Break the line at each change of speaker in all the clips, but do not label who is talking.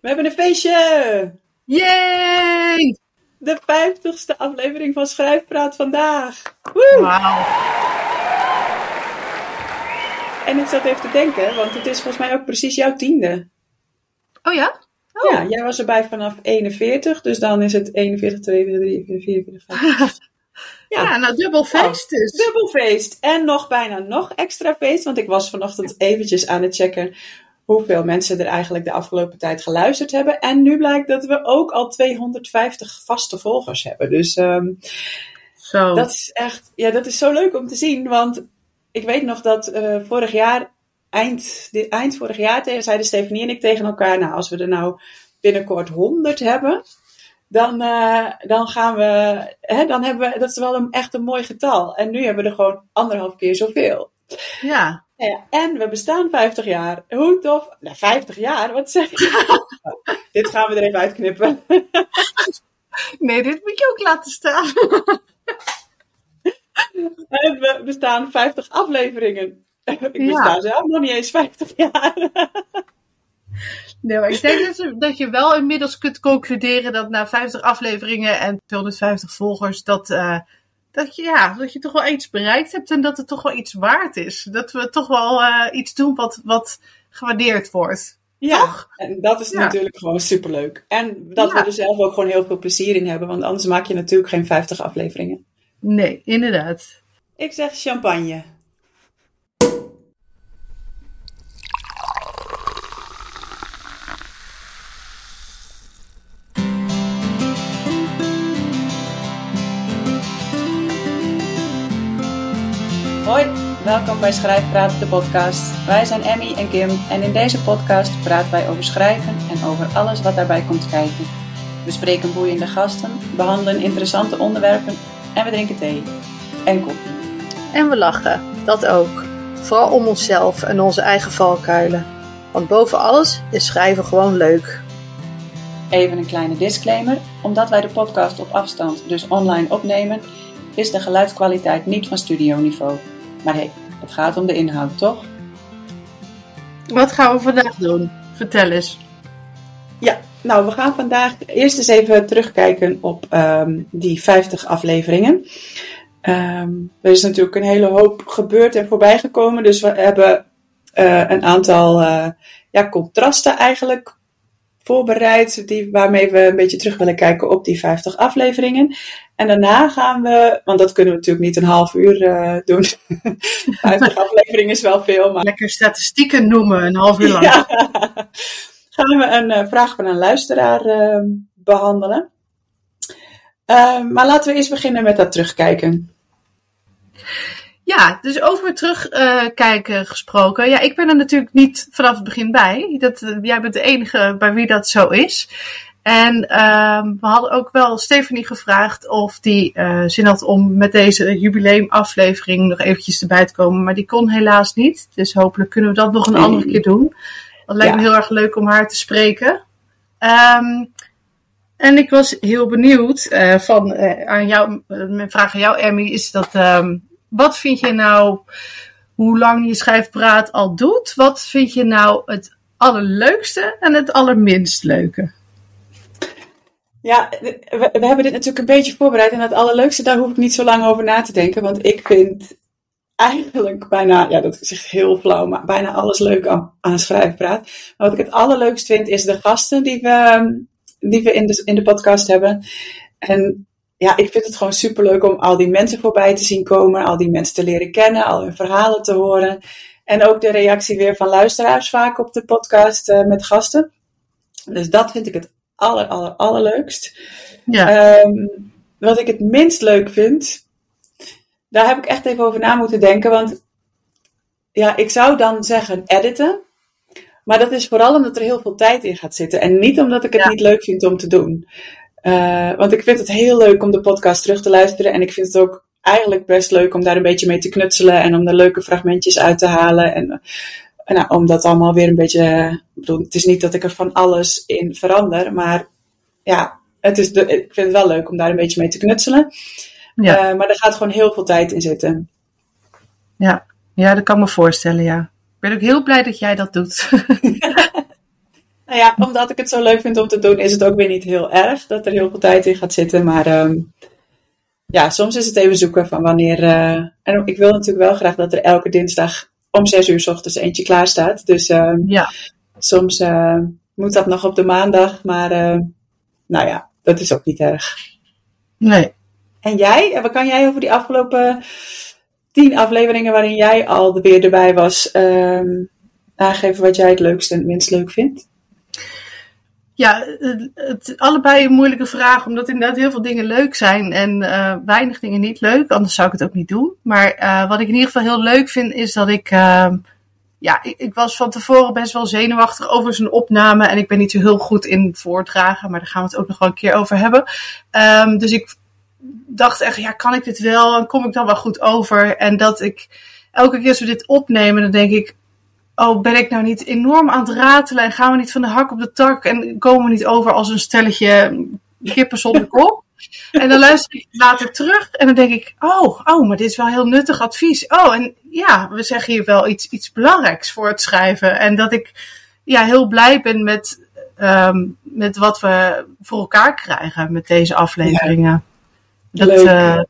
We hebben een feestje!
Yay!
De vijftigste aflevering van Schrijfpraat vandaag. Woe!
Wauw.
En ik zat even te denken, want het is volgens mij ook precies jouw tiende.
Oh ja? Oh.
Ja, jij was erbij vanaf 41, dus dan is het 41, 42, 43, 44, 45.
Ja, nou dubbel feest dus.
Dubbel feest. En nog bijna nog extra feest, want ik was vanochtend eventjes aan het checken hoeveel mensen er eigenlijk de afgelopen tijd geluisterd hebben. En nu blijkt dat we ook al 250 vaste volgers hebben. Dus ehm,
Zo.
dat is echt, ja, dat is zo leuk om te zien. Want ik weet nog dat eh, vorig jaar, eind, eind vorig jaar, tegen, zeiden Stefanie en ik tegen elkaar, nou, als we er nou binnenkort 100 hebben, dan, eh, dan gaan we, hè, dan hebben we, dat is wel een, echt een mooi getal. En nu hebben we er gewoon anderhalf keer zoveel.
Ja.
Ja, en we bestaan 50 jaar. Hoe tof? Nou, 50 jaar? Wat zeg je? Dit gaan we er even uitknippen.
Nee, dit moet je ook laten staan.
En we bestaan 50 afleveringen. Ik
Ja.
besta zelf nog niet eens 50 jaar.
Nee, maar ik denk dat je, dat je wel inmiddels kunt concluderen dat na 50 afleveringen en 250 volgers, dat, eh, dat, je, ja, dat je toch wel iets bereikt hebt en dat het toch wel iets waard is. Dat we toch wel eh, iets doen wat, wat gewaardeerd wordt.
Ja,
Toch?
en dat is
Ja.
natuurlijk gewoon superleuk. En dat we er zelf ook gewoon heel veel plezier in hebben. Want anders maak je natuurlijk geen 50 afleveringen.
Nee, inderdaad.
Ik zeg champagne. Welkom bij Schrijfpraat, de podcast. Wij zijn Emmy en Kim en in deze podcast praten wij over schrijven en over alles wat daarbij komt kijken. We spreken boeiende gasten, behandelen interessante onderwerpen en we drinken thee en koffie.
En we lachen, dat ook. Vooral om onszelf en onze eigen valkuilen. Want boven alles is schrijven gewoon leuk.
Even een kleine disclaimer. Omdat wij de podcast op afstand, dus online opnemen, is de geluidskwaliteit niet van studioniveau. Maar hé, hey, het gaat om de inhoud, toch?
Wat gaan we vandaag doen? Vertel eens.
Ja, nou, we gaan vandaag eerst eens even terugkijken op ehm, die 50 afleveringen. Ehm, er is natuurlijk een hele hoop gebeurd en voorbij gekomen, dus we hebben eh, een aantal eh, ja, contrasten eigenlijk voorbereid, die, waarmee we een beetje terug willen kijken op die 50 afleveringen. En daarna gaan we, want dat kunnen we natuurlijk niet een half uur eh, doen. 50 afleveringen is wel veel, maar
Lekker statistieken noemen, een half uur lang.
ja. Gaan we een eh, vraag van een luisteraar eh, behandelen. Eh, maar laten we eerst beginnen met dat terugkijken.
Ja, dus over terugkijken gesproken. Ja, ik ben er natuurlijk niet vanaf het begin bij. Dat, eh, jij bent de enige bij wie dat zo is. En ehm, we hadden ook wel Stephanie gevraagd of die eh, zin had om met deze jubileumaflevering nog eventjes erbij te komen. Maar die kon helaas niet. Dus hopelijk kunnen we dat nog een
Nee.
andere keer doen. Dat lijkt me heel erg leuk om haar te spreken. Ehm, en ik was heel benieuwd eh, van eh, aan jou, eh, mijn vraag aan jou, Emmy, is dat ehm, wat vind je nou, hoe lang je schrijfpraat al doet? Wat vind je nou het allerleukste en het allerminst leuke?
Ja, we, hebben dit natuurlijk een beetje voorbereid. En het allerleukste, daar hoef ik niet zo lang over na te denken. Want ik vind eigenlijk bijna, ja, dat is echt heel flauw, maar bijna alles leuk aan, aan schrijfpraat. Maar wat ik het allerleukst vind, is de gasten die we, die we in, de, in de podcast hebben. En ja, ik vind het gewoon superleuk om al die mensen voorbij te zien komen, al die mensen te leren kennen, al hun verhalen te horen. En ook de reactie weer van luisteraars vaak op de podcast eh, met gasten. Dus dat vind ik het aller, aller, allerleukst.
Ja,
Ehm, wat ik het minst leuk vind, daar heb ik echt even over na moeten denken. Want ja, ik zou dan zeggen editen. Maar dat is vooral omdat er heel veel tijd in gaat zitten. En niet omdat ik het
Ja.
niet leuk vind om te doen. Eh, want ik vind het heel leuk om de podcast terug te luisteren. En ik vind het ook eigenlijk best leuk om daar een beetje mee te knutselen. En om er leuke fragmentjes uit te halen. En eh, nou, om dat allemaal weer een beetje. Ik bedoel, het is niet dat ik er van alles in verander. Maar ja, het is de, ik vind het wel leuk om daar een beetje mee te knutselen.
ja,
Eh, maar er gaat gewoon heel veel tijd in zitten.
ja. ja, dat kan me voorstellen, ja. Ik ben ook heel blij dat jij dat doet.
Nou ja, omdat ik het zo leuk vind om te doen, is het ook weer niet heel erg dat er heel veel tijd in gaat zitten. Maar ehm, ja, soms is het even zoeken van wanneer. eh, en ik wil natuurlijk wel graag dat er elke dinsdag om zes uur 's ochtends eentje klaar staat. Dus ehm,
Ja.
soms eh, moet dat nog op de maandag. Maar eh, nou ja, dat is ook niet erg.
Nee.
En jij, en wat kan jij over die afgelopen tien afleveringen waarin jij al weer erbij was, ehm, aangeven wat jij het leukste en het minst leuk vindt?
Ja, het, het allebei een moeilijke vraag, omdat inderdaad heel veel dingen leuk zijn en eh, weinig dingen niet leuk. Anders zou ik het ook niet doen. Maar eh, wat ik in ieder geval heel leuk vind, is dat ik. ehm, ja, ik, ik was van tevoren best wel zenuwachtig over zijn opname. En ik ben niet zo heel goed in voordragen, maar daar gaan we het ook nog wel een keer over hebben. Ehm, dus ik dacht echt, ja, kan ik dit wel? En kom ik dan wel goed over? En dat ik elke keer als we dit opnemen, dan denk ik, oh, ben ik nou niet enorm aan het ratelen en gaan we niet van de hak op de tak en komen we niet over als een stelletje kippen zonder kop? En dan luister ik later terug en dan denk ik, oh, oh, maar dit is wel heel nuttig advies. Oh, en ja, we zeggen hier wel iets, iets belangrijks voor het schrijven. En dat ik ja, heel blij ben met, ehm, met wat we voor elkaar krijgen met deze afleveringen. Dat,
Leuk.
eh,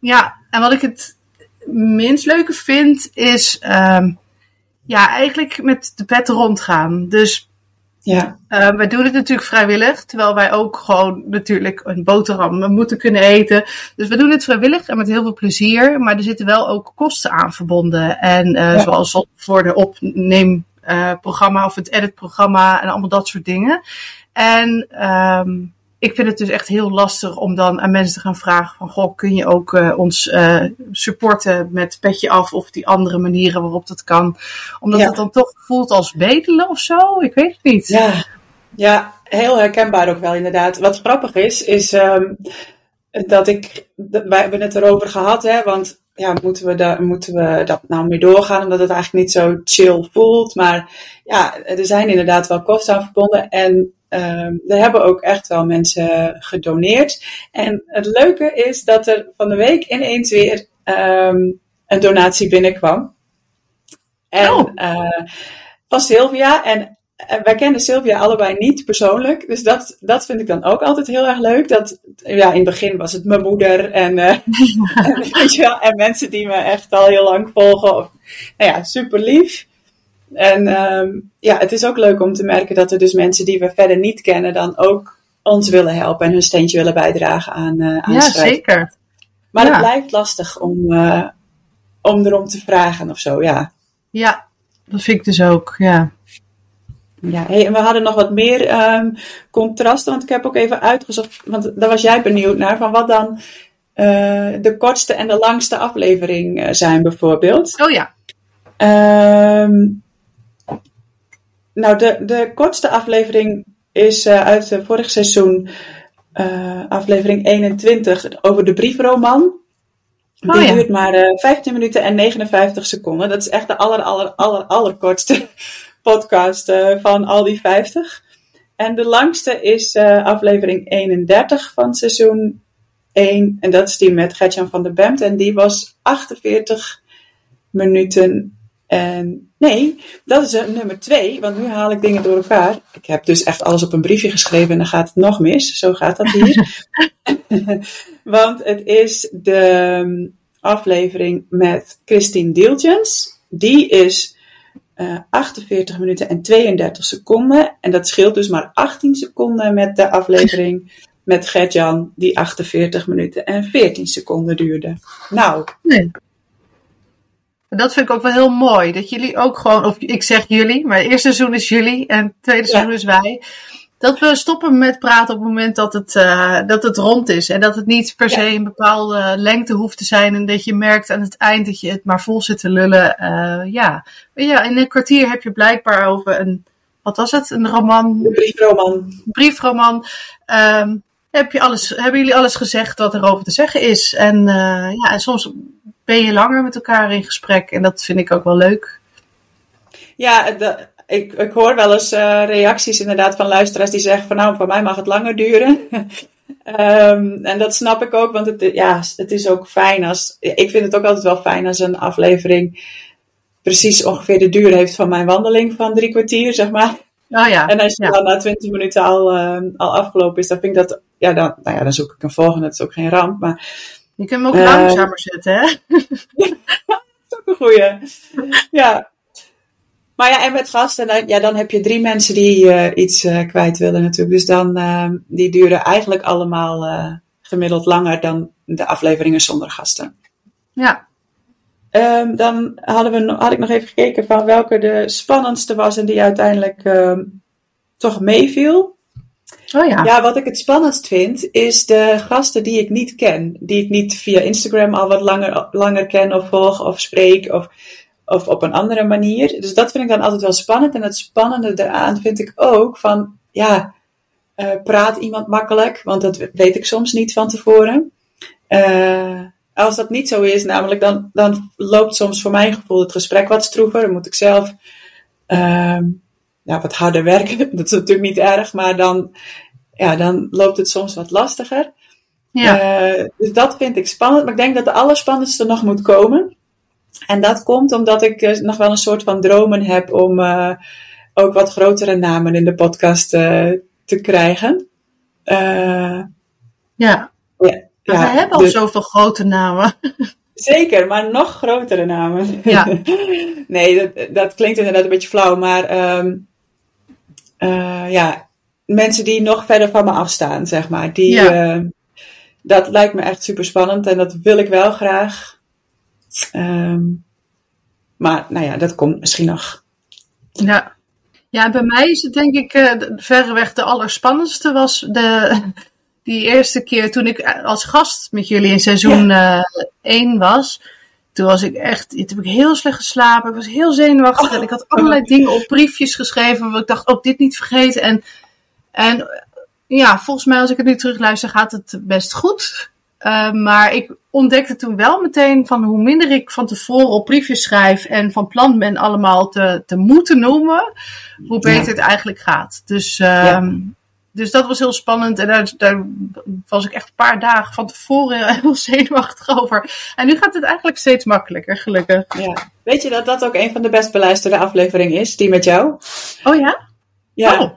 ja, en wat ik het minst leuke vind is ehm, ja, eigenlijk met de pet rondgaan. Dus
Ja,
eh, wij doen het natuurlijk vrijwillig, terwijl wij ook gewoon natuurlijk een boterham moeten kunnen eten. Dus we doen het vrijwillig en met heel veel plezier, maar er zitten wel ook kosten aan verbonden. En eh,
Ja.
zoals voor de opneemprogramma of het editprogramma en allemaal dat soort dingen. En ehm, ik vind het dus echt heel lastig om dan aan mensen te gaan vragen van, goh, kun je ook eh, ons eh, supporten met petje af of die andere manieren waarop dat kan. Omdat
Ja.
het dan toch voelt als bedelen of zo, ik weet het niet.
ja, ja, heel herkenbaar ook wel inderdaad. Wat grappig is, is ehm, dat ik, wij hebben het erover gehad, hè, want ja, moeten we, daar, moeten we dat nou mee doorgaan, omdat het eigenlijk niet zo chill voelt. Maar ja, er zijn inderdaad wel kosten aan verbonden en ehm, er hebben ook echt wel mensen gedoneerd. En het leuke is dat er van de week ineens weer ehm, een donatie binnenkwam. En
Oh.
eh, van Sylvia. En eh, wij kennen Sylvia allebei niet persoonlijk. Dus dat, dat vind ik dan ook altijd heel erg leuk. Dat, ja, in het begin was het mijn moeder en, eh, en, weet je wel, en mensen die me echt al heel lang volgen. Of, nou ja, super lief. En ehm, ja, het is ook leuk om te merken dat er dus mensen die we verder niet kennen dan ook ons willen helpen en hun steentje willen bijdragen aan, eh aan
Ja,
schrijven.
zeker.
Maar
Ja.
het blijft lastig om, eh, om erom te vragen of zo, ja.
Ja, dat vind ik dus ook, ja.
Ja, hey, en we hadden nog wat meer ehm, contrasten, want ik heb ook even uitgezocht, want daar was jij benieuwd naar, van wat dan eh, de kortste en de langste aflevering zijn bijvoorbeeld.
Oh ja.
Ehm, nou, de, de kortste aflevering is eh, uit het vorig seizoen, eh, aflevering 21, over de briefroman.
Oh,
Die
ja.
duurt maar eh 15 minuten en 59 seconden. Dat is echt de aller, aller, aller, allerkortste podcast van al die 50. En de langste is aflevering 31 van seizoen 1. En dat is die met Gertjan van der Bemt. En die was 48 minuten. En nee, dat is eh, nummer 2. Want nu haal ik dingen door elkaar. Ik heb dus echt alles op een briefje geschreven en dan gaat het nog mis. Zo gaat dat hier. Want het is de um, aflevering met Christine Dieltjens. Die is uh, 48 minuten en 32 seconden. En dat scheelt dus maar 18 seconden met de aflevering met Gertjan, die 48 minuten en 14 seconden duurde. Nou.
Nee. Dat vind ik ook wel heel mooi. Dat jullie ook gewoon, of ik zeg jullie, maar het eerste seizoen is jullie en het tweede ja. seizoen is wij. Dat we stoppen met praten op het moment dat het, uh, dat het rond is. En dat het niet per se een bepaalde lengte hoeft te zijn. En dat je merkt aan het eind dat je het maar vol zit te lullen. Uh, ja. ja, in een kwartier heb je blijkbaar over een, wat was het? Een roman?
Een briefroman.
Briefroman. Um, heb je alles, hebben jullie alles gezegd wat er over te zeggen is. En, uh, ja, en soms ben je langer met elkaar in gesprek. En dat vind ik ook wel leuk.
Ja, de, ik, ik hoor wel eens uh, reacties inderdaad van luisteraars die zeggen van nou, voor mij mag het langer duren. um, en dat snap ik ook, want het, ja, het is ook fijn als, ik vind het ook altijd wel fijn als een aflevering precies ongeveer de duur heeft van mijn wandeling van drie kwartier, zeg maar.
Oh ja.
En als je
ja.
dan na 20 minuten al, uh, al afgelopen is, dan vind ik dat, ja dan, nou ja, dan zoek ik een volgende. Dat is ook geen ramp, maar...
Je kunt hem ook uh, langzamer zetten, hè?
dat is ook een goeie. Ja. Maar ja, en met gasten, dan, ja, dan heb je drie mensen die uh, iets uh, kwijt willen natuurlijk. Dus dan, uh, die duren eigenlijk allemaal gemiddeld langer dan de afleveringen zonder gasten.
Ja.
Um, dan hadden we, had ik nog even gekeken van welke de spannendste was en die uiteindelijk um, toch meeviel.
Oh ja.
Ja, wat ik het spannendst vind, is de gasten die ik niet ken. Die ik niet via Instagram al wat langer, langer ken of volg of spreek of, of op een andere manier. Dus dat vind ik dan altijd wel spannend. En het spannende daaraan vind ik ook van, ja, uh, praat iemand makkelijk? Want dat weet ik soms niet van tevoren. Uh, als dat niet zo is, namelijk, dan, dan loopt soms voor mijn gevoel het gesprek wat stroever. Dan moet ik zelf uh, ja, wat harder werken. Dat is natuurlijk niet erg, maar dan, ja, dan loopt het soms wat lastiger.
Ja.
Uh, dus dat vind ik spannend. Maar ik denk dat de allerspannendste nog moet komen. En dat komt omdat ik uh, nog wel een soort van dromen heb om uh, ook wat grotere namen in de podcast te krijgen.
Ja.
ja.
Ja, we hebben al dus, zoveel grote namen.
Zeker, maar nog grotere namen.
Ja.
nee, dat, dat, klinkt inderdaad een beetje flauw, maar um, uh, ja, mensen die nog verder van me afstaan, zeg maar. Die,
ja.
uh, dat lijkt me echt super spannend en dat wil ik wel graag. Um, maar nou ja, dat komt misschien nog.
Ja. Ja, bij mij is het denk ik uh, verreweg de allerspannendste was de, die eerste keer toen ik als gast met jullie in seizoen 1 ja. uh, was. Toen was ik echt, toen heb ik heel slecht geslapen. Ik was heel zenuwachtig. En ik had allerlei dingen op briefjes geschreven. Waar ik dacht, ook dit niet vergeten. En, en ja, volgens mij als ik het nu terugluister gaat het best goed. Uh, maar ik ontdekte toen wel meteen van hoe minder ik van tevoren op briefjes schrijf en van plan ben allemaal te, te moeten noemen, hoe beter ja. het eigenlijk gaat. Dus, uh, ja. Dus dat was heel spannend en daar, daar, was ik echt een paar dagen van tevoren heel zenuwachtig over. En nu gaat het eigenlijk steeds makkelijker, gelukkig.
Ja. Weet je dat dat ook een van de best beluisterde afleveringen is, die met jou?
Oh ja?
Ja.
Oh,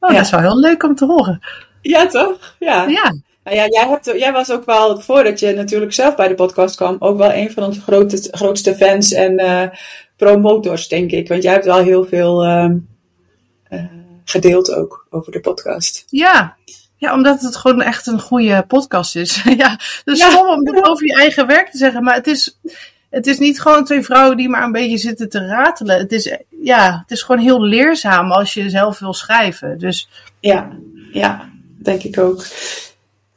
oh dat is wel heel leuk om te horen.
Ja, toch? Ja.
Ja.
Nou ja, jij, hebt, jij was ook wel, voordat je natuurlijk zelf bij de podcast kwam, ook wel een van onze grote, grootste fans en uh, promotors, denk ik. Want jij hebt wel heel veel uh, uh, gedeeld ook over de podcast.
Ja. ja, omdat het gewoon echt een goede podcast is. ja, het is ja. stom om dit over je eigen werk te zeggen, maar het is, het is niet gewoon twee vrouwen die maar een beetje zitten te ratelen. Het is, ja, het is gewoon heel leerzaam als je zelf wil schrijven. Dus...
Ja, ja, denk ik ook.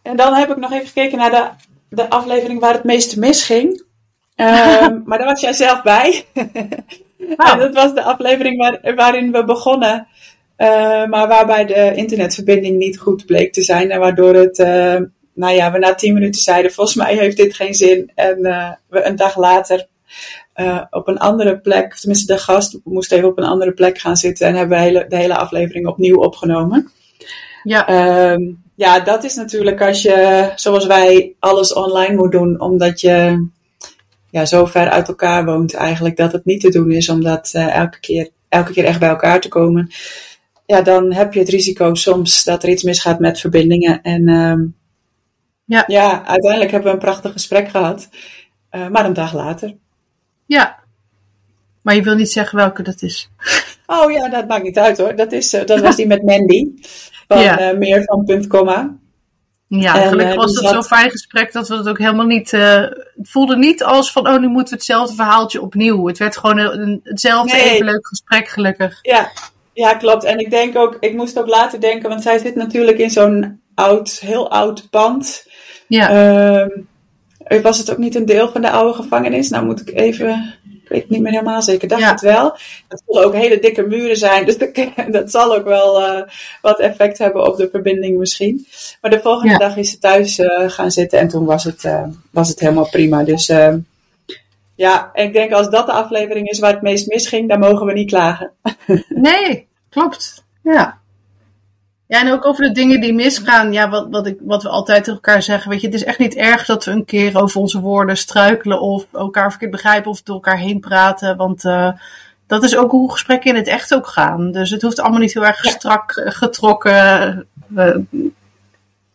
En dan heb ik nog even gekeken naar de, de aflevering waar het meeste misging. Um, maar daar was jij zelf bij.
Oh.
en dat was de aflevering waar, waarin we begonnen. Uh, maar waarbij de internetverbinding niet goed bleek te zijn. En waardoor het, uh, nou ja, we na tien minuten zeiden, volgens mij heeft dit geen zin. En uh, we een dag later op een andere plek, tenminste de gast moest even op een andere plek gaan zitten. En hebben we hele, de hele aflevering opnieuw opgenomen.
Ja.
Um, ja, dat is natuurlijk als je, zoals wij, alles online moet doen, omdat je ja, zo ver uit elkaar woont eigenlijk, dat het niet te doen is om dat uh, elke, keer, elke keer echt bij elkaar te komen. Ja, dan heb je het risico soms dat er iets misgaat met verbindingen. En um,
ja.
ja, uiteindelijk hebben we een prachtig gesprek gehad, uh, maar een dag later.
Ja, maar je wil niet zeggen welke dat is.
Oh ja, dat maakt niet uit hoor. Dat, is, uh, dat was die met Mandy van ja. uh, meer van punt komma.
Ja, en, gelukkig was het zat... zo'n fijn gesprek dat we het ook helemaal niet. Het voelde niet als van, oh, nu moeten we hetzelfde verhaaltje opnieuw. Het werd gewoon een, hetzelfde nee. even leuk gesprek, gelukkig.
Ja. Ja, klopt. En ik denk ook, ik moest ook later denken, want zij zit natuurlijk in zo'n oud, heel oud pand.
Ja.
Uh, was het ook niet een deel van de oude gevangenis? Nou moet ik even ik weet het niet meer helemaal zeker, dacht
ja.
het wel. Het zullen ook hele dikke muren zijn, dus dat, dat zal ook wel uh, wat effect hebben op de verbinding misschien. Maar de volgende
ja.
dag is ze thuis uh, gaan zitten en toen was het, uh, was het helemaal prima. Dus ja, ik denk als dat de aflevering is waar het meest misging, dan mogen we niet klagen.
nee, klopt. Ja. Ja, en ook over de dingen die misgaan. Ja, wat, wat, ik, wat we altijd tegen elkaar zeggen. Weet je, het is echt niet erg dat we een keer over onze woorden struikelen. Of elkaar verkeerd begrijpen of door elkaar heen praten. Want uh, dat is ook hoe gesprekken in het echt ook gaan. Dus het hoeft allemaal niet heel erg strak eh, getrokken. Uh,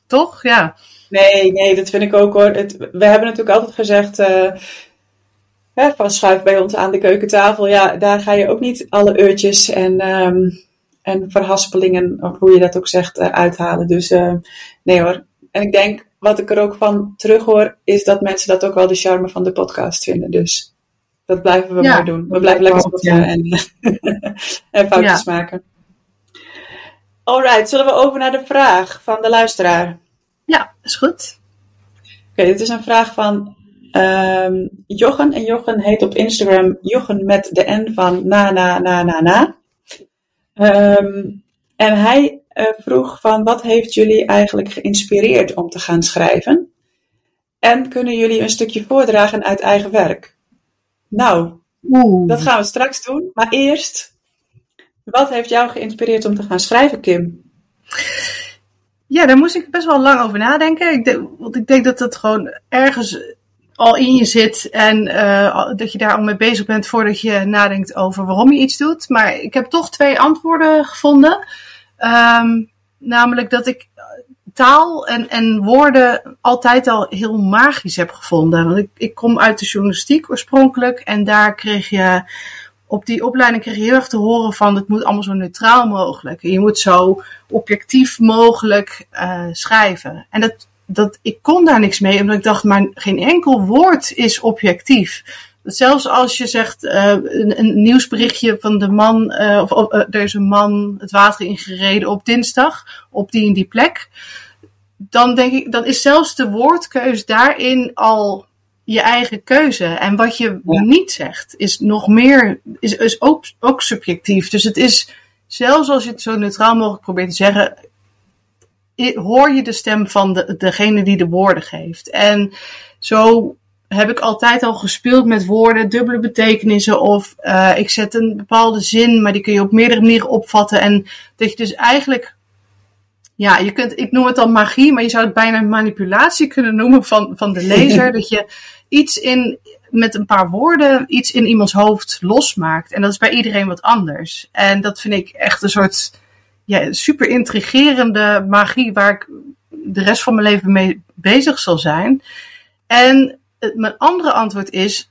toch? Ja.
Nee, nee, dat vind ik ook hoor. Het, we hebben natuurlijk altijd gezegd. Uh, hè, van schuif bij ons aan de keukentafel. Ja, daar ga je ook niet alle uurtjes en, um, en verhaspelingen, of hoe je dat ook zegt, uithalen. Dus nee hoor. En ik denk, wat ik er ook van terug hoor, is dat mensen dat ook wel de charme van de podcast vinden. Dus dat blijven we ja, mooi doen. We blijven lekker spotten ja. en, en foutjes ja. maken. Alright, zullen we over naar de vraag van de luisteraar?
Ja, is goed.
Oké, dit is een vraag van um, Jochen. En Jochen heet op Instagram Jochen met de N van na, na, na, na, na. Um, en hij uh, vroeg van wat heeft jullie eigenlijk geïnspireerd om te gaan schrijven? En kunnen jullie een stukje voordragen uit eigen werk? Nou, Oeh. dat gaan we straks doen. Maar eerst, wat heeft jou geïnspireerd om te gaan schrijven, Kim?
Ja, daar moest ik best wel lang over nadenken. Ik denk, want ik denk dat dat gewoon ergens al in je zit en uh, dat je daar al mee bezig bent voordat je nadenkt over waarom je iets doet. Maar ik heb toch twee antwoorden gevonden. Um, namelijk dat ik taal en, en woorden altijd al heel magisch heb gevonden. Want ik, ik kom uit de journalistiek oorspronkelijk en daar kreeg je op die opleiding kreeg je heel erg te horen van het moet allemaal zo neutraal mogelijk. Je moet zo objectief mogelijk uh, schrijven. En dat, dat, ik kon daar niks mee, omdat ik dacht, maar geen enkel woord is objectief. Zelfs als je zegt uh, een, een, nieuwsberichtje van de man, uh, of, of er is een man het water ingereden op dinsdag, op die en die plek dan denk ik, dan is zelfs de woordkeus daarin al je eigen keuze. En wat je niet zegt, is nog meer, is, is ook, ook subjectief. Dus het is, zelfs als je het zo neutraal mogelijk probeert te zeggen, hoor je de stem van de, degene die de woorden geeft. En zo heb ik altijd al gespeeld met woorden, dubbele betekenissen. Of uh, ik zet een bepaalde zin, maar die kun je op meerdere manieren opvatten. En dat je dus eigenlijk ja, je kunt, ik noem het dan magie, maar je zou het bijna manipulatie kunnen noemen van, van de lezer. dat je iets in, met een paar woorden, iets in iemands hoofd losmaakt. En dat is bij iedereen wat anders. En dat vind ik echt een soort ja, super intrigerende magie waar ik de rest van mijn leven mee bezig zal zijn. En mijn andere antwoord is,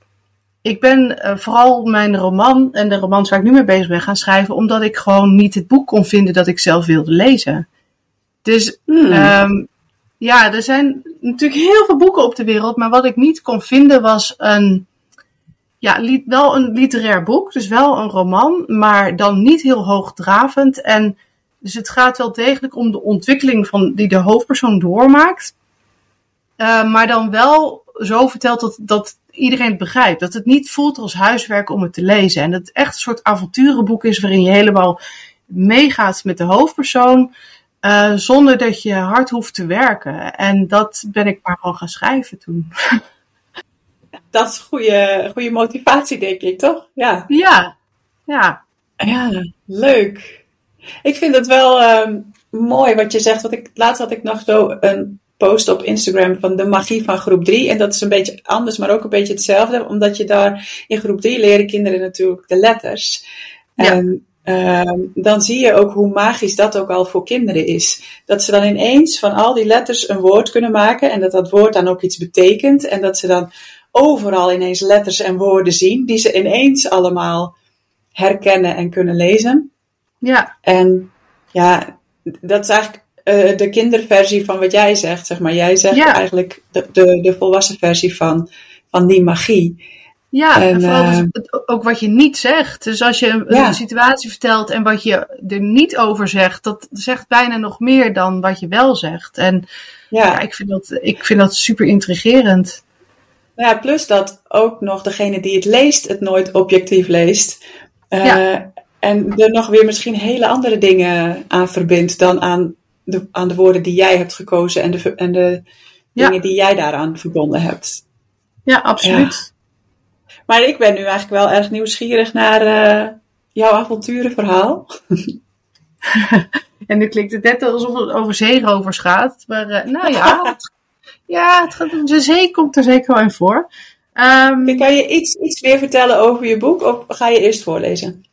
ik ben uh, vooral mijn roman en de romans waar ik nu mee bezig ben gaan schrijven, omdat ik gewoon niet het boek kon vinden dat ik zelf wilde lezen. Dus hmm. um, ja, er zijn natuurlijk heel veel boeken op de wereld, maar wat ik niet kon vinden was een, ja, wel een literair boek, dus wel een roman, maar dan niet heel hoogdravend. En dus het gaat wel degelijk om de ontwikkeling van, die de hoofdpersoon doormaakt, uh, maar dan wel zo verteld dat, dat iedereen het begrijpt. Dat het niet voelt als huiswerk om het te lezen. En dat het echt een soort avonturenboek is waarin je helemaal meegaat met de hoofdpersoon. Uh, zonder dat je hard hoeft te werken. En dat ben ik maar gewoon gaan schrijven toen.
Dat is goede, goede motivatie, denk ik, toch? Ja.
Ja. Ja.
Ja, leuk. Ik vind het wel um, mooi wat je zegt. Want ik, laatst had ik nog zo een post op Instagram van de magie van groep 3. En dat is een beetje anders, maar ook een beetje hetzelfde. Omdat je daar in groep 3 leren kinderen natuurlijk de letters. Ja. En Ehm, dan zie je ook hoe magisch dat ook al voor kinderen is. Dat ze dan ineens van al die letters een woord kunnen maken en dat dat woord dan ook iets betekent en dat ze dan overal ineens letters en woorden zien die ze ineens allemaal herkennen en kunnen lezen.
Ja.
En ja, dat is eigenlijk uh, de kinderversie van wat jij zegt, zeg maar. Jij zegt eigenlijk de, de, de volwassen versie van, van die magie.
Ja, en, vooral dus uh, ook wat je niet zegt. Dus als je een, ja. een, situatie vertelt en wat je er niet over zegt, dat zegt bijna nog meer dan wat je wel zegt. En ja, ja ik, vind dat, ik vind dat super intrigerend.
Ja, plus dat ook nog degene die het leest, het nooit objectief leest. Uh, ja. En er nog weer misschien hele andere dingen aan verbindt dan aan de, aan de woorden die jij hebt gekozen en de, en de dingen die jij daaraan verbonden hebt.
Ja, absoluut.
Maar ik ben nu eigenlijk wel erg nieuwsgierig naar uh, jouw avonturenverhaal.
en nu klinkt het net alsof het over zeerovers gaat. Maar uh, nou ja, het, ja, het gaat, de zee komt er zeker wel in voor. Ehm,
Kan je iets, iets meer vertellen over je boek of ga je eerst voorlezen?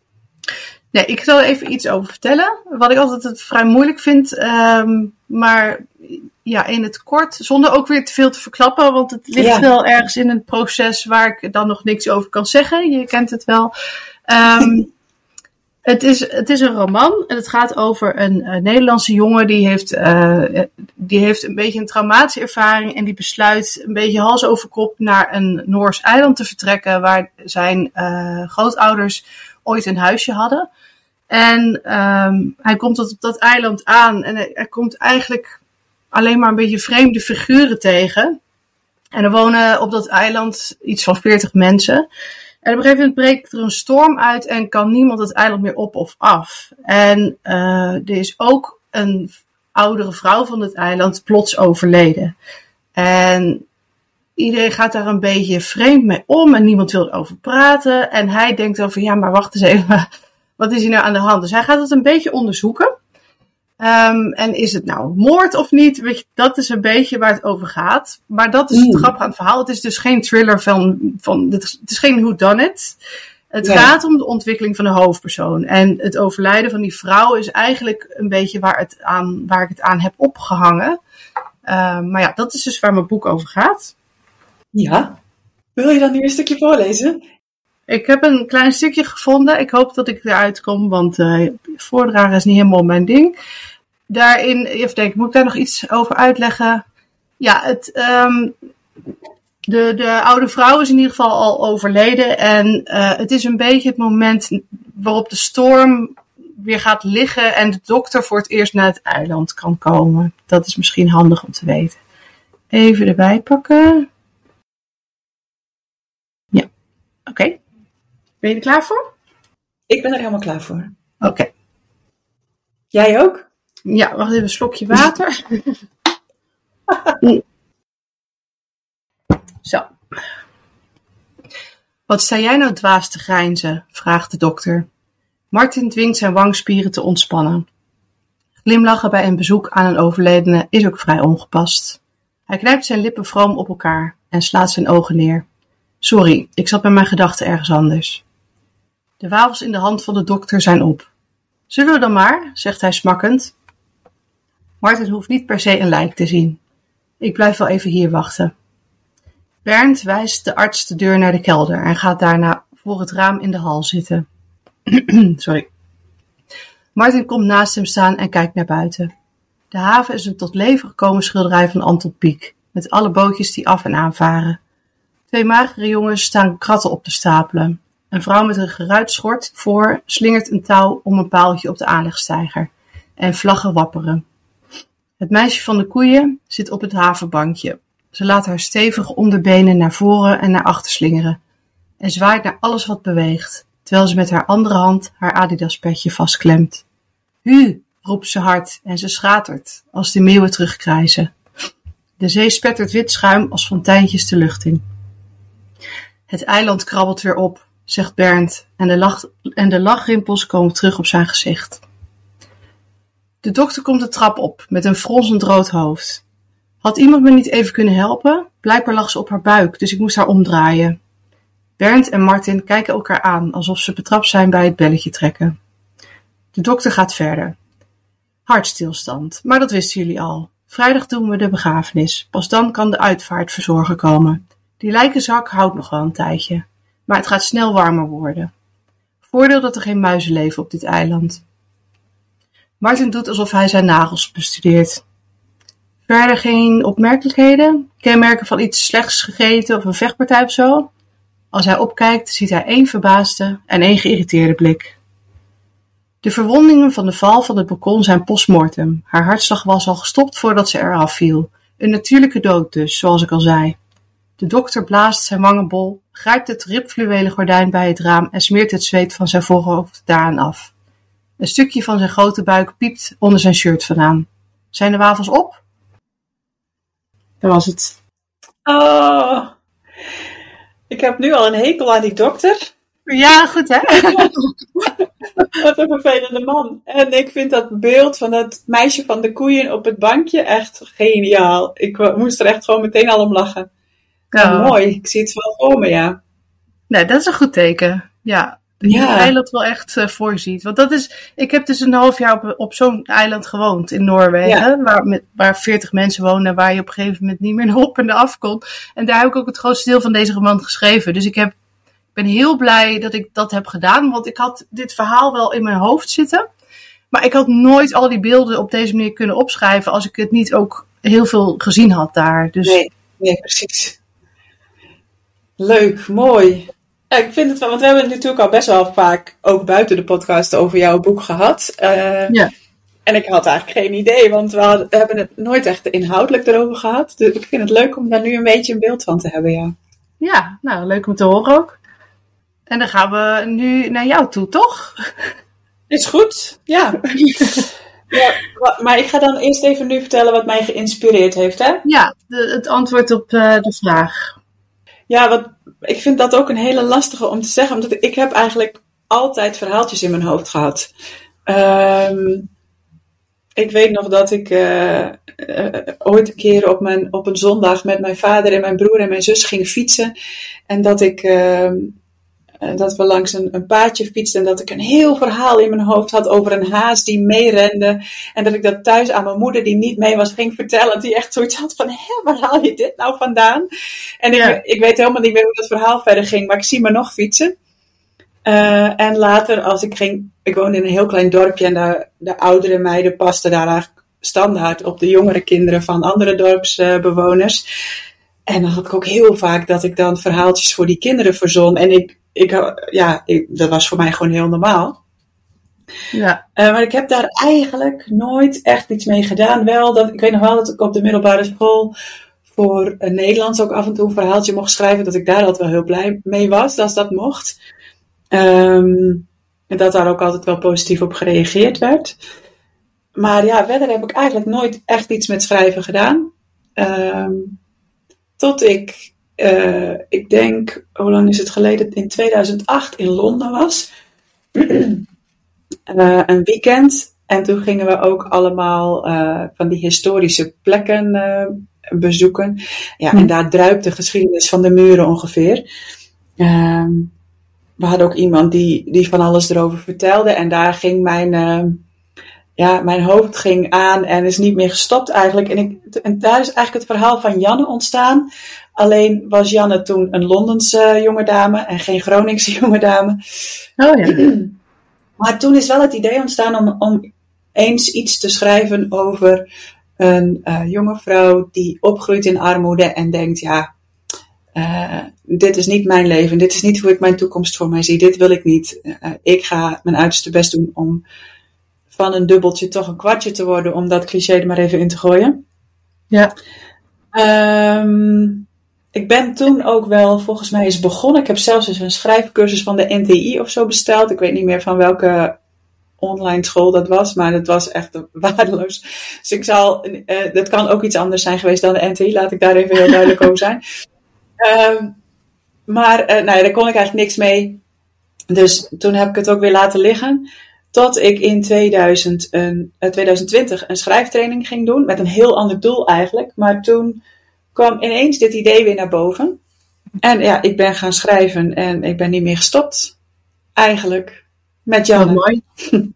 Nee, ik zal er even iets over vertellen. Wat ik altijd het vrij moeilijk vind. ehm, maar ja, in het kort, zonder ook weer te veel te verklappen. Want het ligt
Ja.
wel ergens in een proces waar ik dan nog niks over kan zeggen. Je kent het wel. Ehm, het, is, het is een roman en het gaat over een, eh, Nederlandse jongen die heeft, eh, die heeft een beetje een traumatische ervaring. En die besluit een beetje hals over kop naar een Noors eiland te vertrekken. Waar zijn eh, grootouders ooit een huisje hadden. En ehm, hij komt tot op dat eiland aan en hij, komt eigenlijk alleen maar een beetje vreemde figuren tegen. En er wonen op dat eiland iets van 40 mensen. En op een gegeven moment breekt er een storm uit en kan niemand het eiland meer op of af. En eh, er is ook een oudere vrouw van het eiland plots overleden. En iedereen gaat daar een beetje vreemd mee om en niemand wil erover praten. En hij denkt van ja, maar wacht eens even, wat is hier nou aan de hand? Dus hij gaat het een beetje onderzoeken. Ehm, en is het nou moord of niet? Weet je, dat is een beetje waar het over gaat. Maar dat is het
Mm.
grappige aan het verhaal. Het is dus geen thriller van, van het is- het is geen whodunit. Het
Ja.
gaat om de ontwikkeling van de hoofdpersoon. En het overlijden van die vrouw is eigenlijk een beetje waar, het aan, waar ik het aan heb opgehangen. Ehm, maar ja, dat is dus waar mijn boek over gaat.
Ja. Wil je dan nu een stukje voorlezen?
Ik heb een klein stukje gevonden. Ik hoop dat ik eruit kom, want eh voordragen is niet helemaal mijn ding. Daarin, even denken, moet ik daar nog iets over uitleggen? Ja, het, ehm, de, de oude vrouw is in ieder geval al overleden. En eh, het is een beetje het moment waarop de storm weer gaat liggen en de dokter voor het eerst naar het eiland kan komen. Dat is misschien handig om te weten. Even erbij pakken. Ja, oké. Ben je er klaar voor?
Ik ben er helemaal klaar voor.
Oké.
Jij ook?
Ja, wacht even, een slokje water. Zo. Wat sta jij nou dwaas te grijnzen? vraagt de dokter. Martin dwingt zijn wangspieren te ontspannen. Glimlachen bij een bezoek aan een overledene is ook vrij ongepast. Hij knijpt zijn lippen vroom op elkaar en slaat zijn ogen neer. Sorry, ik zat met mijn gedachten ergens anders. De wafels in de hand van de dokter zijn op. Zullen we dan maar, zegt hij smakkend. Martin hoeft niet per se een lijk te zien. Ik blijf wel even hier wachten. Bernd wijst de arts de deur naar de kelder en gaat daarna voor het raam in de hal zitten. Sorry. Martin komt naast hem staan en kijkt naar buiten. De haven is een tot leven gekomen schilderij van Anton Pieck, met alle bootjes die af en aan varen. Twee magere jongens staan kratten op te stapelen. Een vrouw met een geruit schort voor slingert een touw om een paaltje op de aanlegstijger. En vlaggen wapperen. Het meisje van de koeien zit op het havenbankje. Ze laat haar stevige onderbenen naar voren en naar achter slingeren. En zwaait naar alles wat beweegt, terwijl ze met haar andere hand haar Adidas-petje vastklemt. Hu, roept ze hard en ze schatert als de meeuwen terugkrijzen. De zee spettert wit schuim als fonteintjes de lucht in. Het eiland krabbelt weer op, zegt Bernd, en de, en de lachrimpels komen terug op zijn gezicht. De dokter komt de trap op met een fronsend rood hoofd. Had iemand me niet even kunnen helpen? Blijkbaar lag ze op haar buik, dus ik moest haar omdraaien. Bernd en Martin kijken elkaar aan alsof ze betrapt zijn bij het belletje trekken. De dokter gaat verder. Hartstilstand, maar dat wisten jullie al. Vrijdag doen we de begrafenis. Pas dan kan de uitvaartverzorger komen. Die lijkenzak houdt nog wel een tijdje, maar het gaat snel warmer worden. Voordeel dat er geen muizen leven op dit eiland. Martin doet alsof hij zijn nagels bestudeert. Verder geen opmerkelijkheden? Kenmerken van iets slechts gegeten of een vechtpartij of zo? Als hij opkijkt, ziet hij één verbaasde en één geïrriteerde blik. De verwondingen van de val van het balkon zijn postmortem. Haar hartslag was al gestopt voordat ze eraf viel. Een natuurlijke dood dus, zoals ik al zei. De dokter blaast zijn wangen bol, grijpt het ribfluwelen gordijn bij het raam en smeert het zweet van zijn voorhoofd daaraan af. Een stukje van zijn grote buik piept onder zijn shirt vandaan. Zijn de wafels op? Dat was het.
Oh. Ik heb nu al een hekel aan die dokter.
Ja, goed hè?
Wat een vervelende man. En ik vind dat beeld van dat meisje van de koeien op het bankje echt geniaal. Ik moest er echt gewoon meteen al om lachen. Ja,
Oh.
mooi. Ik zie het wel voor me, ja.
Nee, dat is een goed teken. Ja. Dat je het eiland wel echt eh, voor je ziet. Want dat is, ik heb dus een half jaar op, op zo'n eiland gewoond in Noorwegen. Waar, met, waar 40 mensen wonen. Waar je op een gegeven moment niet meer op en af kon. En daar heb ik ook het grootste deel van deze roman geschreven. Dus ik heb, ben heel blij dat ik dat heb gedaan. Want ik had dit verhaal wel in mijn hoofd zitten. Maar ik had nooit al die beelden op deze manier kunnen opschrijven. Als ik het niet ook heel veel gezien had daar. Dus
Nee, nee, precies. Leuk, mooi. Ja, ik vind het wel, want we hebben het natuurlijk al best wel vaak, ook buiten de podcast, over jouw boek gehad. Eh,
Ja.
En ik had eigenlijk geen idee, want we, hadden- we hebben het nooit echt inhoudelijk erover gehad. Dus ik vind het leuk om daar nu een beetje een beeld van te hebben, ja.
Ja, nou, leuk om te horen ook. En dan gaan we nu naar jou toe, toch?
Is goed, ja. ja maar ik ga dan eerst even nu vertellen wat mij geïnspireerd heeft, hè?
Ja, de, het antwoord op eh, de vraag.
Ja, wat, ik vind dat ook een hele lastige om te zeggen, omdat ik heb eigenlijk altijd verhaaltjes in mijn hoofd gehad. Ehm, ik weet nog dat ik eh, eh, ooit een keer op, mijn, op een zondag met mijn vader en mijn broer en mijn zus ging fietsen. En dat ik ehm, eh, dat we langs een, een paadje fietsten en dat ik een heel verhaal in mijn hoofd had over een haas die meerende. En dat ik dat thuis aan mijn moeder, die niet mee was, ging vertellen. Die echt zoiets had van, hé, waar haal je dit nou vandaan? En ik,
Ja.
ik weet helemaal niet meer hoe dat verhaal verder ging, maar ik zie me nog fietsen. Eh, en later, als ik ging, ik woonde in een heel klein dorpje en de, de oudere meiden pasten daar eigenlijk standaard op de jongere kinderen van andere dorpsbewoners. En dan had ik ook heel vaak dat ik dan verhaaltjes voor die kinderen verzon. En ik, ik, ja, ik, dat was voor mij gewoon heel normaal.
Ja,
Eh, maar ik heb daar eigenlijk nooit echt iets mee gedaan. Wel, dat, ik weet nog wel dat ik op de middelbare school voor een Nederlands ook af en toe een verhaaltje mocht schrijven. Dat ik daar altijd wel heel blij mee was, als dat mocht. Ehm, en dat daar ook altijd wel positief op gereageerd werd. Maar ja, verder heb ik eigenlijk nooit echt iets met schrijven gedaan. Ehm, tot ik, eh, ik denk, hoe lang is het geleden? In 2008 in Londen was. Eh, een weekend. En toen gingen we ook allemaal eh, van die historische plekken bezoeken. Ja, en daar druipt de geschiedenis van de muren ongeveer. Ehm, we hadden ook iemand die, die van alles erover vertelde. En daar ging mijn, ja, mijn hoofd ging aan en is niet meer gestopt eigenlijk. En, ik, en daar is eigenlijk het verhaal van Janne ontstaan. Alleen was Janne toen een Londense jonge dame en geen Groningse jonge dame.
oh ja.
Maar toen is wel het idee ontstaan om, om eens iets te schrijven over een eh, jonge vrouw die opgroeit in armoede en denkt, ja, eh, dit is niet mijn leven, dit is niet hoe ik mijn toekomst voor mij zie, dit wil ik niet. Eh, ik ga mijn uiterste best doen om van een dubbeltje toch een kwartje te worden, om dat cliché er maar even in te gooien.
Ja.
Ehm, ik ben toen ook wel, volgens mij is begonnen. Ik heb zelfs eens een schrijfcursus van de NTI of zo besteld. Ik weet niet meer van welke online school dat was, maar het was echt waardeloos. Dus ik zal, eh, dat kan ook iets anders zijn geweest dan de NTI, laat ik daar even heel duidelijk over zijn. Ehm, maar eh, nou ja, daar kon ik eigenlijk niks mee. Dus toen heb ik het ook weer laten liggen. Tot ik in 2000 een, eh, 2020 een schrijftraining ging doen. Met een heel ander doel eigenlijk. Maar toen kwam ineens dit idee weer naar boven. En ja, ik ben gaan schrijven en ik ben niet meer gestopt. Eigenlijk. Met Janne.
mooi.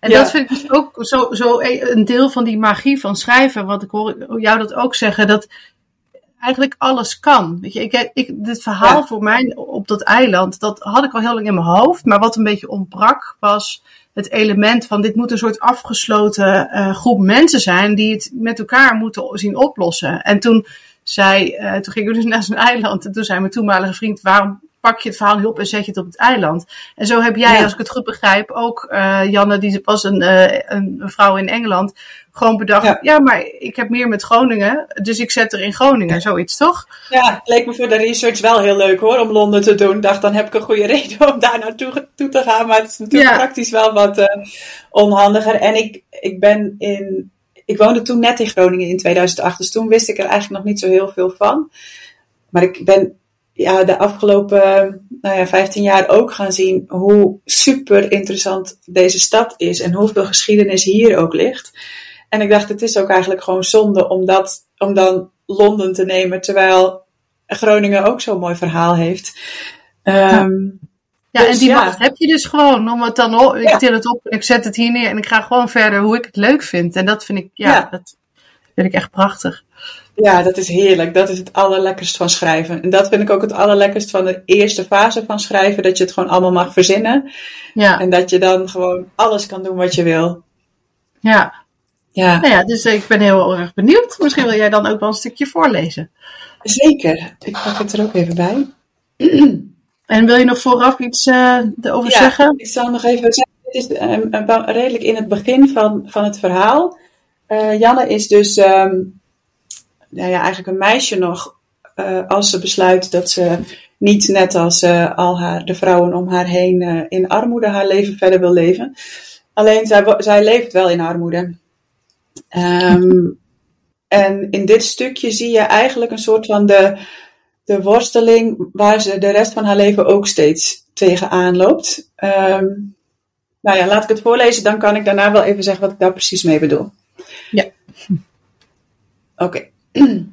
En
Ja.
dat vind ik dus ook zo, zo een deel van die magie van schrijven. Want ik hoor jou dat ook zeggen. Dat eigenlijk alles kan. Weet je, ik, ik, dit verhaal
Ja.
voor mij op dat eiland, dat had ik al heel lang in mijn hoofd. Maar wat een beetje ontbrak, was het element van dit moet een soort afgesloten eh, groep mensen zijn die het met elkaar moeten zien oplossen. En toen zei, eh, toen gingen we dus naar zo'n eiland. En toen zei mijn toenmalige vriend, waarom pak je het verhaal op en zet je het op het eiland? En zo heb jij,
Ja.
als ik het goed begrijp, ook eh, Janne, die was een, eh, een, een vrouw in Engeland, gewoon bedacht, ja.
Ja.
maar ik heb meer met Groningen, dus ik zet er in Groningen, zoiets toch?
Ja, het leek me voor de research wel heel leuk hoor, om Londen te doen. Ik dacht, dan heb ik een goede reden om daar naartoe toe te gaan. Maar het is natuurlijk
Ja.
praktisch wel wat eh, onhandiger. En ik, ik ben in... Ik woonde toen net in Groningen in 2008, dus toen wist ik er eigenlijk nog niet zo heel veel van. Maar ik ben ja, de afgelopen nou ja, 15 jaar ook gaan zien hoe super interessant deze stad is en hoeveel geschiedenis hier ook ligt. En ik dacht, het is ook eigenlijk gewoon zonde om, dat, om dan Londen te nemen, terwijl Groningen ook zo'n mooi verhaal heeft. Um,
ja, dus, en die macht heb je dus gewoon. Om het dan op, ik til het op, ik zet het hier neer en ik ga gewoon verder hoe ik het leuk vind. En dat vind ik, ja, dat vind ik echt prachtig.
Ja, dat is heerlijk. Dat is het allerlekkerst van schrijven. En dat vind ik ook het allerlekkerst van de eerste fase van schrijven. Dat je het gewoon allemaal mag verzinnen. Ja. En dat je dan gewoon alles kan doen wat je wil.
Ja. Ja. Nou ja, dus ik ben heel erg benieuwd. Misschien wil jij dan ook wel een stukje voorlezen.
Zeker. Ik pak het er ook even bij.
En wil je nog vooraf iets uh, erover
ja,
zeggen?
Ik zal nog even zeggen. Het is um, redelijk in het begin van, van het verhaal. Uh, Janne is dus um, nou ja, eigenlijk een meisje nog. Uh, als ze besluit dat ze niet net als al haar, de vrouwen om haar heen in armoede haar leven verder wil leven. Alleen zij, zij leeft wel in armoede. Um, en in dit stukje zie je eigenlijk een soort van de de worsteling waar ze de rest van haar leven ook steeds tegenaan loopt. Um, nou ja, laat ik het voorlezen, dan kan ik daarna wel even zeggen wat ik daar precies mee bedoel.
Ja.
Oké.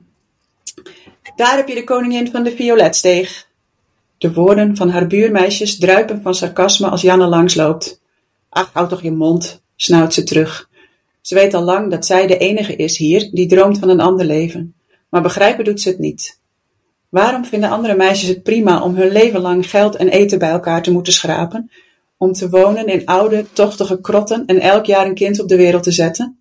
Daar heb je de koningin van de violetsteeg. De woorden van haar buurmeisjes druipen van sarcasme als Janne langsloopt. Ach, houd toch je mond, snauwt ze terug. Ze weet al lang dat zij de enige is hier die droomt van een ander leven. Maar begrijpen doet ze het niet. Waarom vinden andere meisjes het prima om hun leven lang geld en eten bij elkaar te moeten schrapen, om te wonen in oude, tochtige krotten en elk jaar een kind op de wereld te zetten?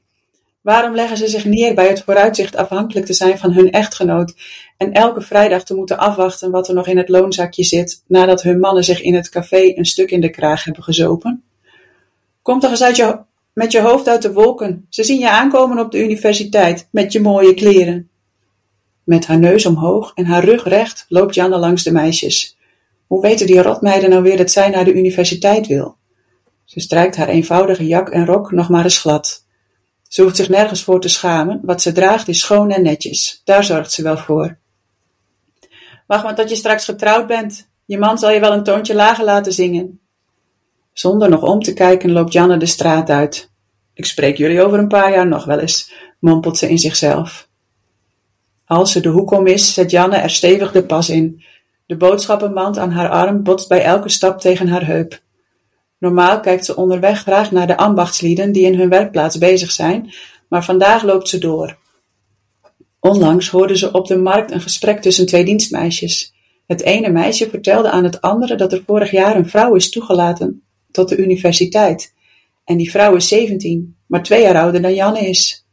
Waarom leggen ze zich neer bij het vooruitzicht afhankelijk te zijn van hun echtgenoot en elke vrijdag te moeten afwachten wat er nog in het loonzakje zit nadat hun mannen zich in het café een stuk in de kraag hebben gezopen? Kom toch eens uit je, met je hoofd uit de wolken. Ze zien je aankomen op de universiteit met je mooie kleren. Met haar neus omhoog en haar rug recht loopt Janne langs de meisjes. Hoe weten die rotmeiden nou weer dat zij naar de universiteit wil? Ze strijkt haar eenvoudige jak en rok nog maar eens glad. Ze hoeft zich nergens voor te schamen, wat ze draagt is schoon en netjes. Daar zorgt ze wel voor. Wacht maar tot je straks getrouwd bent. Je man zal je wel een toontje lager laten zingen. Zonder nog om te kijken loopt Janne de straat uit. Ik spreek jullie over een paar jaar nog wel eens, mompelt ze in zichzelf. Als ze de hoek om is, zet Janne er stevig de pas in. De boodschappenmand aan haar arm botst bij elke stap tegen haar heup. Normaal kijkt ze onderweg graag naar de ambachtslieden die in hun werkplaats bezig zijn, maar vandaag loopt ze door. Onlangs hoorde ze op de markt een gesprek tussen twee dienstmeisjes. Het ene meisje vertelde aan het andere dat er vorig jaar een vrouw is toegelaten tot de universiteit. En die vrouw is zeventien, maar twee jaar ouder dan Janne is.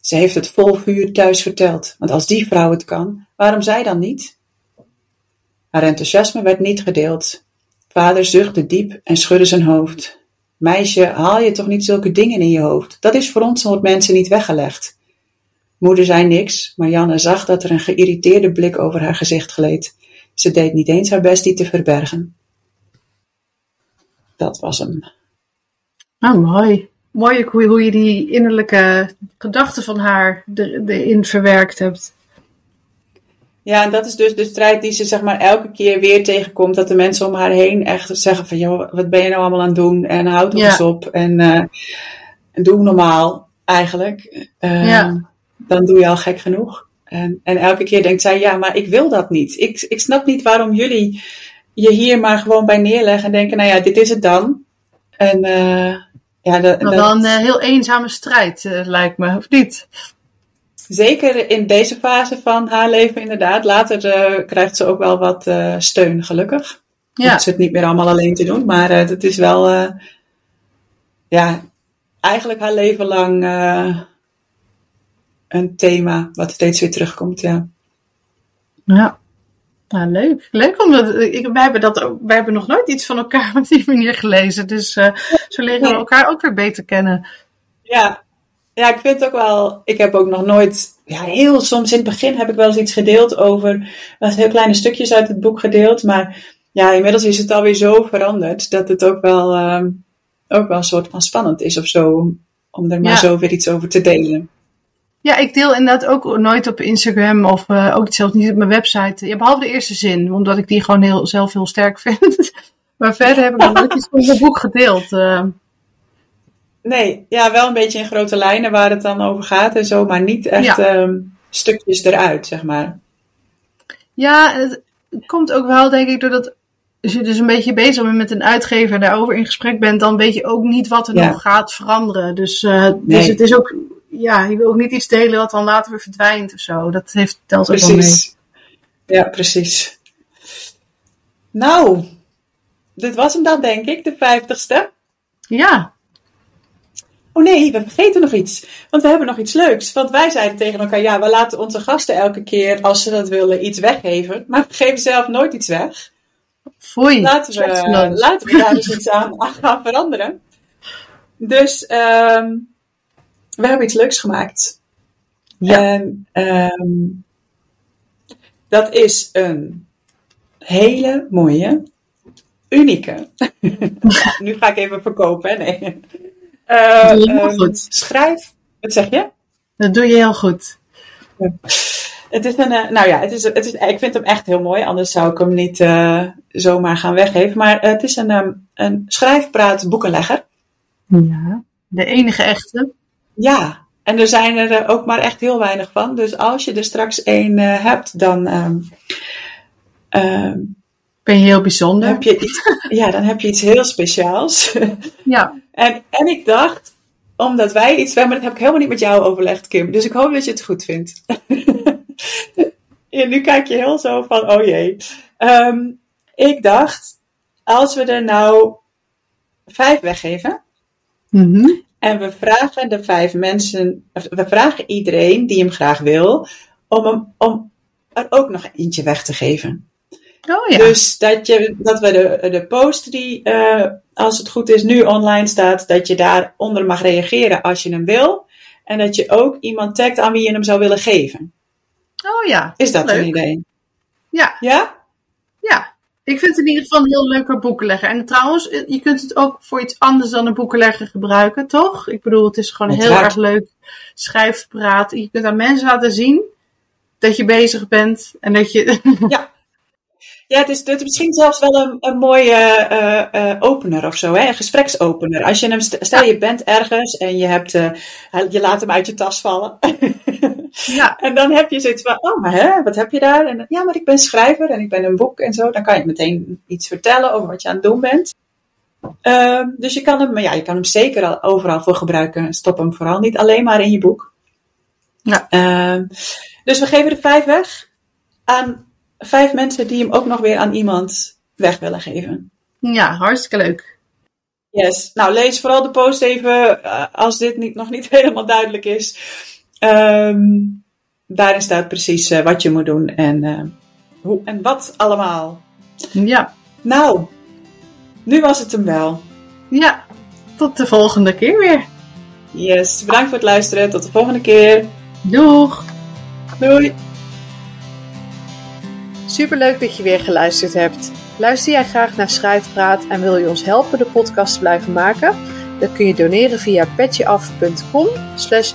Ze heeft het vol vuur thuis verteld, want als die vrouw het kan, waarom zij dan niet? Haar enthousiasme werd niet gedeeld. Vader zuchtte diep en schudde zijn hoofd. Meisje, haal je toch niet zulke dingen in je hoofd? Dat is voor ons soort mensen niet weggelegd. Moeder zei niks, maar Janne zag dat er een geïrriteerde blik over haar gezicht gleed. Ze deed niet eens haar best die te verbergen. Dat was hem.
Oh, mooi mooi hoe, hoe je die innerlijke gedachten van haar erin verwerkt hebt.
Ja, en dat is dus de strijd die ze zeg maar elke keer weer tegenkomt. Dat de mensen om haar heen echt zeggen van, joh, wat ben je nou allemaal aan het doen? En houd toch eens op. En uh, doe normaal eigenlijk. Uh, ja. Dan doe je al gek genoeg. En, en elke keer denkt zij, ja, maar ik wil dat niet. Ik, ik snap niet waarom jullie je hier maar gewoon bij neerleggen en denken, nou ja, dit is het dan. En uh,
ja, dat, maar dan een uh, heel eenzame strijd, lijkt me, of niet?
Zeker in deze fase van haar leven, inderdaad. Later uh, krijgt ze ook wel wat steun, gelukkig. Ja. Hoeft ze het niet meer allemaal alleen te doen, maar het is wel, ja, eigenlijk haar leven lang een thema wat steeds weer terugkomt, ja.
Ja. Nou, leuk. Leuk omdat ik, wij, hebben dat, wij hebben nog nooit iets van elkaar op die manier gelezen. Dus zo leren we elkaar ook weer beter kennen.
Ja. Ja, ik vind het ook wel. Ik heb ook nog nooit. Ja, heel soms in het begin heb ik wel eens iets gedeeld over. Wat heel kleine stukjes uit het boek gedeeld. Maar ja, inmiddels is het alweer zo veranderd dat het ook wel, uh, ook wel een soort van spannend is of zo. Om er maar zo weer iets over te delen.
Ja, ik deel inderdaad ook nooit op Instagram of uh, ook zelfs niet op mijn website. Ja, behalve de eerste zin, omdat ik die gewoon heel, zelf heel sterk vind. maar verder heb ik nog nooit iets van mijn boek gedeeld. Uh.
Nee, ja, wel een beetje in grote lijnen waar het dan over gaat en zo, maar niet echt ja. um, stukjes eruit, zeg maar.
Ja, het komt ook wel, denk ik, doordat als je dus een beetje bezig bent met een uitgever en daarover in gesprek bent, dan weet je ook niet wat er
Ja.
nog gaat veranderen. Dus, eh, dus het is ook, ja, je wil ook niet iets delen wat dan later weer verdwijnt of zo. Dat heeft telt ook wel mee.
Precies. Ja, precies. Nou, dit was hem dan, denk ik, de vijftigste.
Ja,
Oh nee, we vergeten nog iets. Want we hebben nog iets leuks. Want wij zeiden tegen elkaar, ja, we laten onze gasten elke keer, als ze dat willen, iets weggeven. Maar we geven zelf nooit iets weg.
foei.
Laten we, laten we daar eens iets aan, aan gaan veranderen. Dus ehm, we hebben iets leuks gemaakt.
Ja.
En ehm, dat is een hele mooie, unieke. nu ga ik even verkopen, hè? Nee.
Doe je heel goed.
Schrijf. Wat zeg je?
Dat doe je heel goed.
Het is een, eh, nou ja, het is, het is, ik vind hem echt heel mooi, anders zou ik hem niet eh, zomaar gaan weggeven. Maar het is een, ehm, een schrijfpraat boekenlegger.
Ja. De enige echte.
Ja, en er zijn er ook maar echt heel weinig van. Dus als je er straks één hebt, dan ehm,
Ben je heel bijzonder.
heb je iets, ja, dan heb je iets heel speciaals.
Ja.
en, en ik dacht, omdat wij iets hebben, maar dat heb ik helemaal niet met jou overlegd, Kim. Dus ik hoop dat je het goed vindt. ja, nu kijk je heel zo van, oh jee. Ehm, ik dacht, als we er nou vijf weggeven.
Mhm.
En we vragen de vijf mensen, we vragen iedereen die hem graag wil, om, hem, om er ook nog eentje weg te geven.
Oh ja.
Dus dat, je, dat we de, de post die, eh, als het goed is, nu online staat, dat je daaronder mag reageren als je hem wil. En dat je ook iemand tagt aan wie je hem zou willen geven.
oh ja.
Is dat
Leuk.
een idee?
Ja.
Ja?
Ja. Ik vind het in ieder geval een heel leuke boekenlegger. En trouwens, eh, je kunt het ook voor iets anders dan een boekenlegger gebruiken, toch? Ik bedoel, het is gewoon heel erg leuk schrijfpraat. Je kunt aan mensen laten zien dat je bezig bent. En dat je...
Ja, het is, het is misschien zelfs wel een, een mooie eh, eh, opener of zo, hè? een gespreksopener. Als je hem, st- stel je bent ergens en je, hebt, eh, je laat hem uit je tas vallen.
ja.
en dan heb je zoiets van, oh, maar hè, wat heb je daar? En, ja, maar ik ben schrijver en ik ben een boek en zo. Dan kan je meteen iets vertellen over wat je aan het doen bent. Ehm, dus je kan, hem, ja, je kan hem zeker al overal voor gebruiken. Stop hem vooral niet alleen maar in je boek.
Ja.
Ehm, dus we geven er vijf weg aan vijf mensen die hem ook nog weer aan iemand weg willen geven.
ja, hartstikke leuk.
Yes. Nou, lees vooral de post even eh, als dit niet, nog niet helemaal duidelijk is. Ehm, daarin staat precies eh, wat je moet doen en eh, hoe en wat allemaal.
Ja.
Nou, nu was het hem wel.
Ja. Tot de volgende keer weer.
Yes, bedankt voor het luisteren. Tot de volgende keer.
Doeg!
Doei!
Superleuk dat je weer geluisterd hebt. Luister jij graag naar Schrijfpraat en wil je ons helpen de podcast te blijven maken? Dan kun je doneren via petjeaf.com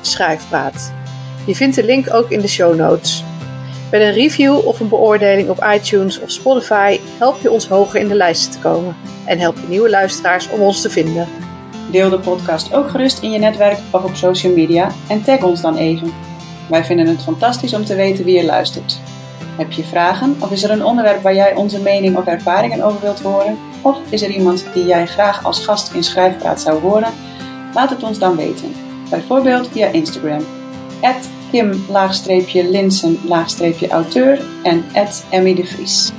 schrijfpraat. Je vindt de link ook in de show notes. Met een review of een beoordeling op iTunes of Spotify help je ons hoger in de lijsten te komen. En help je nieuwe luisteraars om ons te vinden.
Deel de podcast ook gerust in je netwerk of op social media en tag ons dan even. Wij vinden het fantastisch om te weten wie je luistert. Heb je vragen of is er een onderwerp waar jij onze mening of ervaringen over wilt horen? Of is er iemand die jij graag als gast in Schrijfpraat zou horen? Laat het ons dan weten. Bijvoorbeeld via Instagram. Kim-Linsen-auteur en Emmy de Vries.